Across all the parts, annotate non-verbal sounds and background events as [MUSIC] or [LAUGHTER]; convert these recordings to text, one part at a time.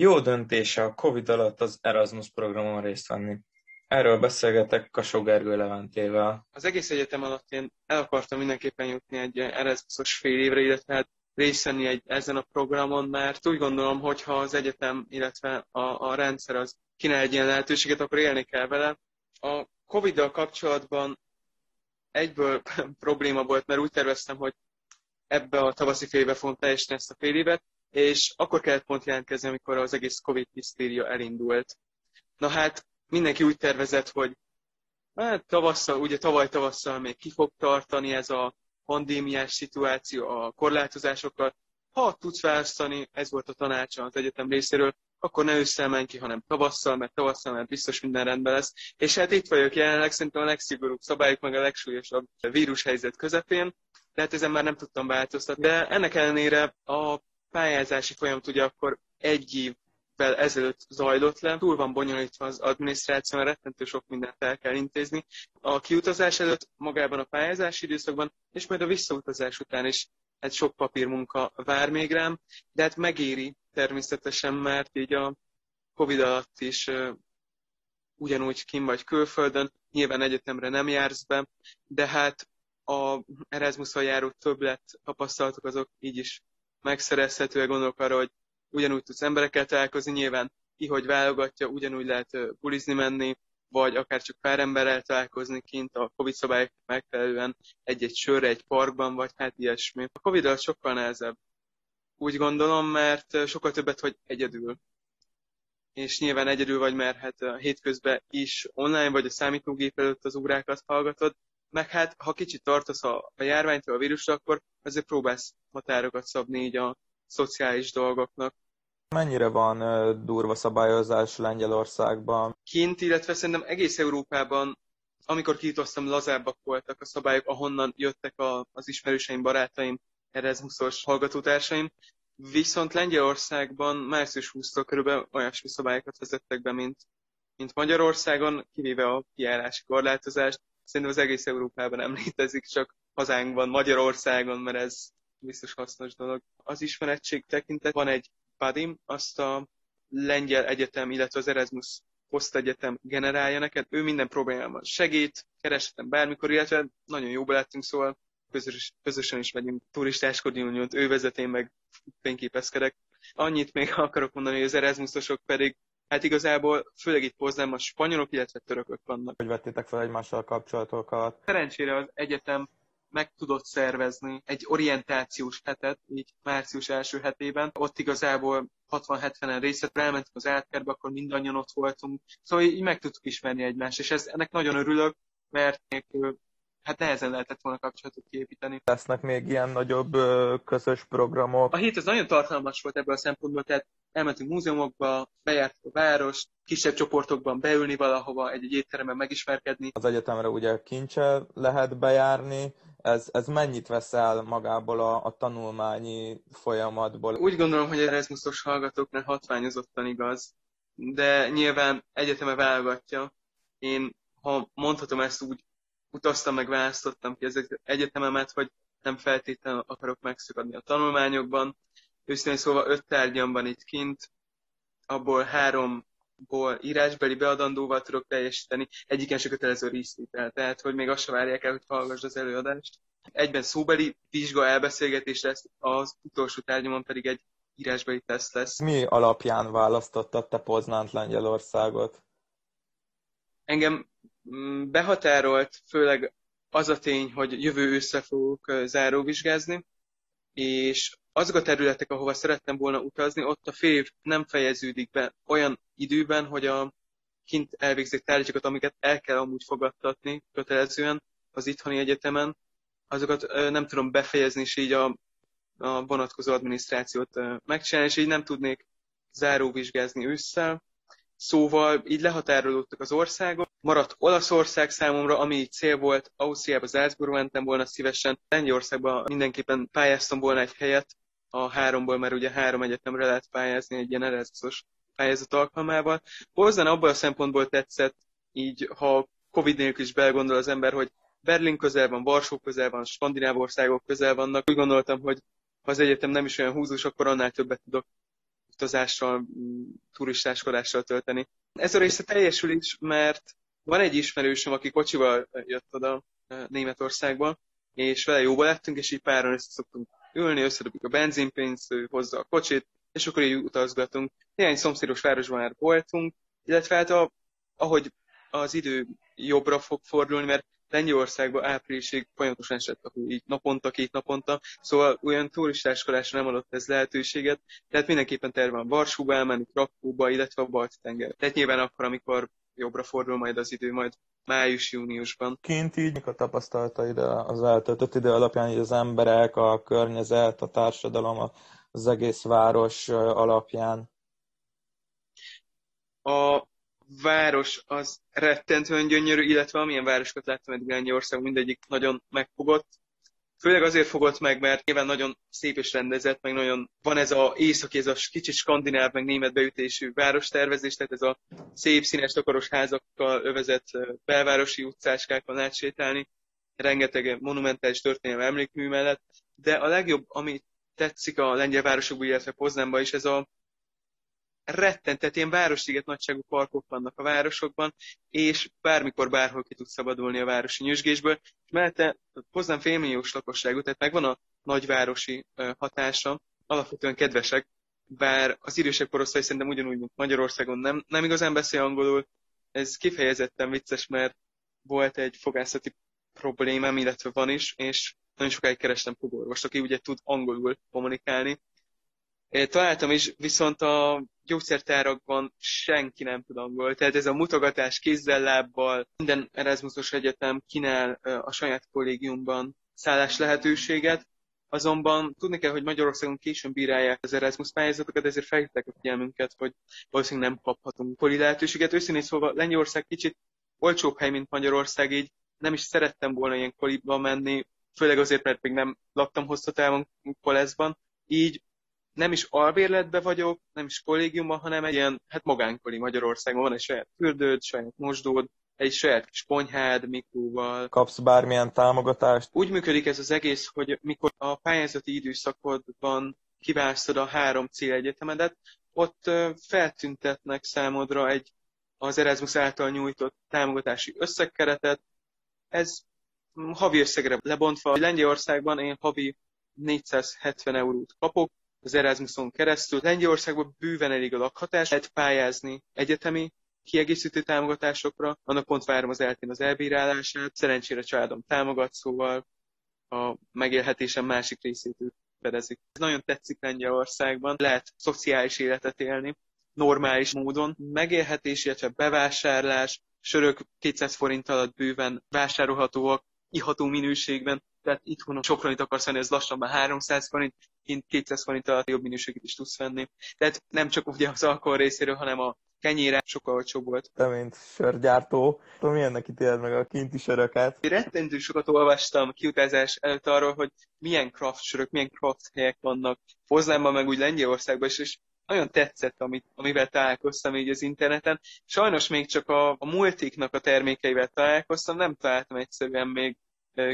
Jó döntése a Covid alatt az Erasmus programon részt venni. Erről beszélgetek Kasó Gergő Leventével. Az egész egyetem alatt én el akartam mindenképpen jutni egy Erasmusos fél évre, illetve hát részt venni egy, ezen a programon, mert úgy gondolom, hogy ha az egyetem, illetve a, a rendszer az kínál egy ilyen lehetőséget, akkor élni kell vele. A Covid-dal kapcsolatban egyből [LAUGHS] probléma volt, mert úgy terveztem, hogy ebbe a tavaszi fél éve fogom teljesíteni ezt a fél évet, és akkor kellett pont jelentkezni, amikor az egész Covid hisztéria elindult. Na hát mindenki úgy tervezett, hogy hát tavasszal, ugye tavaly tavasszal még ki fog tartani ez a pandémiás szituáció a korlátozásokkal. Ha tudsz választani, ez volt a tanácsa az egyetem részéről, akkor ne ősszel menj ki, hanem tavasszal, mert tavasszal mert biztos minden rendben lesz. És hát itt vagyok jelenleg, szerintem a legszigorúbb szabályok, meg a legsúlyosabb vírushelyzet közepén, tehát ezen már nem tudtam változtatni. De ennek ellenére a pályázási folyamat ugye akkor egy évvel ezelőtt zajlott le, túl van bonyolítva az adminisztráció, rettentő sok mindent el kell intézni. A kiutazás előtt magában a pályázási időszakban, és majd a visszautazás után is egy sok papírmunka vár még rám, de hát megéri természetesen, mert így a Covid alatt is ugyanúgy kim vagy külföldön, nyilván egyetemre nem jársz be, de hát a Erasmus-on járó többlet tapasztalatok azok így is megszerezhetőek, gondolok arra, hogy ugyanúgy tudsz emberekkel találkozni, nyilván ki, hogy válogatja, ugyanúgy lehet bulizni menni, vagy akár csak pár emberrel találkozni kint a Covid szabályok megfelelően egy-egy sörre, egy parkban, vagy hát ilyesmi. A Covid alatt sokkal nehezebb. Úgy gondolom, mert sokkal többet vagy egyedül. És nyilván egyedül vagy, mert hát a hétközben is online vagy a számítógép előtt az órákat hallgatod, meg hát, ha kicsit tartasz a, a járványtól, a vírusra, akkor azért próbálsz határokat szabni így a szociális dolgoknak. Mennyire van durva szabályozás Lengyelországban? Kint, illetve szerintem egész Európában, amikor kiutaztam, lazábbak voltak a szabályok, ahonnan jöttek a, az ismerőseim, barátaim, Erasmusos hallgatótársaim. Viszont Lengyelországban március 20-tól körülbelül olyasmi szabályokat vezettek be, mint, mint Magyarországon, kivéve a kiállási korlátozást. Szerintem az egész Európában nem [LAUGHS] létezik, csak hazánkban, Magyarországon, mert ez biztos hasznos dolog. Az ismerettség tekintet van egy PADIM, azt a Lengyel Egyetem, illetve az Erasmus Posztegyetem generálja neked. Ő minden problémában segít, kereshetem bármikor, illetve nagyon jóba lettünk, szóval közös, közösen is megyünk turistáskodni, úgymond ő vezet, én meg fényképezkedek. Annyit még [LAUGHS] akarok mondani, hogy az Erasmusosok pedig Hát igazából főleg itt a spanyolok, illetve törökök vannak. Hogy vettétek fel egymással kapcsolatokat? Szerencsére az egyetem meg tudott szervezni egy orientációs hetet, így március első hetében. Ott igazából 60-70-en részt vett, elmentünk az átkerbe, akkor mindannyian ott voltunk. Szóval így meg tudtuk ismerni egymást, és ez, ennek nagyon örülök, mert nélkül hát nehezen lehetett volna kapcsolatot kiépíteni. Lesznek még ilyen nagyobb közös programok? A hét az nagyon tartalmas volt ebből a szempontból, tehát elmentünk múzeumokba, bejártuk a várost, kisebb csoportokban beülni valahova, egy-egy étteremben megismerkedni. Az egyetemre ugye kincse lehet bejárni, ez, ez mennyit vesz el magából a, a tanulmányi folyamatból? Úgy gondolom, hogy Erasmusos hallgatóknál hatványozottan igaz, de nyilván egyeteme válogatja. Én, ha mondhatom ezt úgy, utaztam, meg választottam ki az egyetememet, hogy nem feltétlenül akarok megszakadni a tanulmányokban. Őszintén szóval öt tárgyam van itt kint, abból háromból írásbeli beadandóval tudok teljesíteni, egyiken se kötelező részvétel, tehát hogy még azt se várják el, hogy hallgass az előadást. Egyben szóbeli vizsga elbeszélgetés lesz, az utolsó tárgyamon pedig egy írásbeli teszt lesz. Mi alapján választottad te Poznánt Lengyelországot? Engem behatárolt főleg az a tény, hogy jövő ősszel fogok záróvizsgázni, és azok a területek, ahova szerettem volna utazni, ott a fél nem fejeződik be olyan időben, hogy a kint elvégzett tárgyakat, amiket el kell amúgy fogadtatni kötelezően az itthoni egyetemen, azokat nem tudom befejezni, és így a, a vonatkozó adminisztrációt megcsinálni, és így nem tudnék záróvizsgázni ősszel. Szóval így lehatárolódtak az országok. Maradt Olaszország számomra, ami így cél volt. Ausztriába, Salzburgba mentem volna szívesen. Lengyelországban mindenképpen pályáztam volna egy helyet a háromból, mert ugye három egyetemre lehet pályázni egy ilyen Erasmusos pályázat alkalmával. Hozzán abból a szempontból tetszett, így ha Covid nélkül is belgondol az ember, hogy Berlin közel van, Varsó közel van, skandináv országok közel vannak. Úgy gondoltam, hogy ha az egyetem nem is olyan húzós, akkor annál többet tudok utazással, turistáskodással tölteni. Ez a része teljesül is, mert van egy ismerősöm, aki kocsival jött oda Németországba, és vele jóba lettünk, és így páran össze szoktunk ülni, összedobjuk a benzinpénzt, ő hozza a kocsit, és akkor így utazgatunk. Néhány szomszédos városban már voltunk, illetve hát a, ahogy az idő jobbra fog fordulni, mert Lengyelországban áprilisig folyamatosan esett a így naponta, két naponta, szóval olyan turistáskodásra nem adott ez lehetőséget, tehát mindenképpen terve van Varsóba elmenni, Krakóba, illetve a Balti tenger. Tehát nyilván akkor, amikor jobbra fordul majd az idő, majd május-júniusban. Kint így a tapasztalataid az eltöltött idő alapján, hogy az emberek, a környezet, a társadalom, az egész város alapján? A város az rettentően gyönyörű, illetve amilyen városokat láttam eddig Lengyelország, mindegyik nagyon megfogott. Főleg azért fogott meg, mert nyilván nagyon szép és rendezett, meg nagyon van ez a északi, ez a kicsit skandináv, meg német beütésű várostervezés, tehát ez a szép színes takaros házakkal övezett belvárosi utcáskákon átsétálni, rengeteg monumentális történelmi emlékmű mellett, de a legjobb, ami tetszik a lengyel városokban, illetve Poznánban is, ez a rettent, tehát ilyen városliget nagyságú parkok vannak a városokban, és bármikor bárhol ki tud szabadulni a városi nyüzsgésből. És mellette hozzám félmilliós lakosságú, tehát megvan a nagyvárosi hatása, alapvetően kedvesek, bár az idősebb korosztály szerintem ugyanúgy, mint Magyarországon nem, nem igazán beszél angolul. Ez kifejezetten vicces, mert volt egy fogászati problémám, illetve van is, és nagyon sokáig kerestem fogorvost, aki ugye tud angolul kommunikálni. Találtam is, viszont a gyógyszertárakban senki nem tud angol. Tehát ez a mutogatás kézzel, lábbal, minden Erasmusos egyetem kínál a saját kollégiumban szállás lehetőséget, Azonban tudni kell, hogy Magyarországon későn bírálják az Erasmus pályázatokat, ezért felhívták a figyelmünket, hogy valószínűleg nem kaphatunk poli lehetőséget. Őszintén szóval Lengyelország kicsit olcsóbb hely, mint Magyarország, így nem is szerettem volna ilyen koliba menni, főleg azért, mert még nem laktam hosszú távon koleszban. Így nem is albérletbe vagyok, nem is kollégiumban, hanem egy ilyen, hát magánkoli Magyarországon van egy saját fürdőd, saját mosdód, egy saját kis konyhád, mikróval. Kapsz bármilyen támogatást? Úgy működik ez az egész, hogy mikor a pályázati időszakodban kiválasztod a három célegyetemedet, ott feltüntetnek számodra egy az Erasmus által nyújtott támogatási összegkeretet. Ez havi összegre lebontva. Lengyelországban én havi 470 eurót kapok, az Erasmuson keresztül. Lengyelországban bőven elég a lakhatás, lehet pályázni egyetemi kiegészítő támogatásokra, annak pont várom az eltén az elbírálását. Szerencsére családom támogat, szóval a megélhetésem másik részét ők fedezik. Ez nagyon tetszik Lengyelországban, lehet szociális életet élni, normális módon. Megélhetés, illetve bevásárlás, sörök 200 forint alatt bőven vásárolhatóak, iható minőségben, tehát itthon sopronit akarsz venni, ez lassan már 300 forint, kint 200 forint alatt jobb minőséget is tudsz venni. Tehát nem csak ugye az alkohol részéről, hanem a kenyére sokkal olcsóbb volt. Te, mint sörgyártó, tudom, milyennek ítéled meg a kinti söröket? Én rettentő sokat olvastam kiutázás előtt arról, hogy milyen craft sörök, milyen craft helyek vannak Poznánban, meg úgy Lengyelországban is, és nagyon tetszett, amit, amivel találkoztam így az interneten. Sajnos még csak a, a multiknak a termékeivel találkoztam, nem találtam egyszerűen még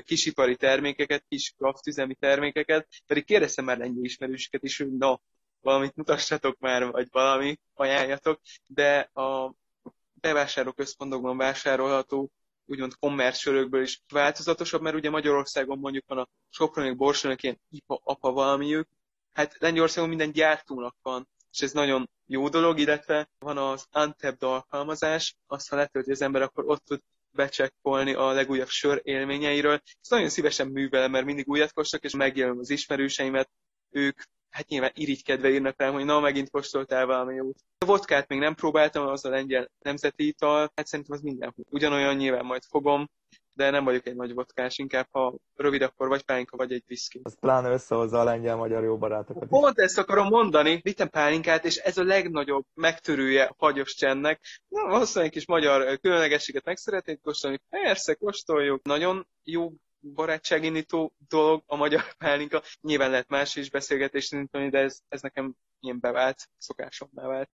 kisipari termékeket, kis kraftüzemi termékeket, pedig kérdeztem már lengyel ismerősöket is, hogy na, valamit mutassatok már, vagy valami ajánljatok, de a bevásárlóközpontokban vásárolható úgymond kommercsörökből is változatosabb, mert ugye Magyarországon mondjuk van a Sopronik, Borsónak ilyen ipa, apa valamiük, hát Lengyelországon minden gyártónak van, és ez nagyon jó dolog, illetve van az Antep alkalmazás, azt ha letölti az ember, akkor ott tud becsekkolni a legújabb sör élményeiről. Ezt nagyon szívesen művelem, mert mindig újat kóstolok, és megjelölöm az ismerőseimet, ők hát nyilván irigykedve írnak rám, hogy na, megint kóstoltál valami jót. A vodkát még nem próbáltam, az a lengyel nemzeti ital, hát szerintem az minden. Ugyanolyan nyilván majd fogom, de nem vagyok egy nagy vodkás, inkább ha rövid, akkor vagy pálinka, vagy egy viszki. Az pláne összehozza a lengyel-magyar jó barátokat. Pont ezt akarom mondani, vittem pálinkát, és ez a legnagyobb megtörője a fagyos csendnek. Na, valószínűleg egy kis magyar különlegességet meg szeretnék kóstolni. Persze, kóstoljuk. Nagyon jó barátságindító dolog a magyar pálinka. Nyilván lehet más is beszélgetést indítani, de ez, ez nekem ilyen bevált, szokásomnál vált.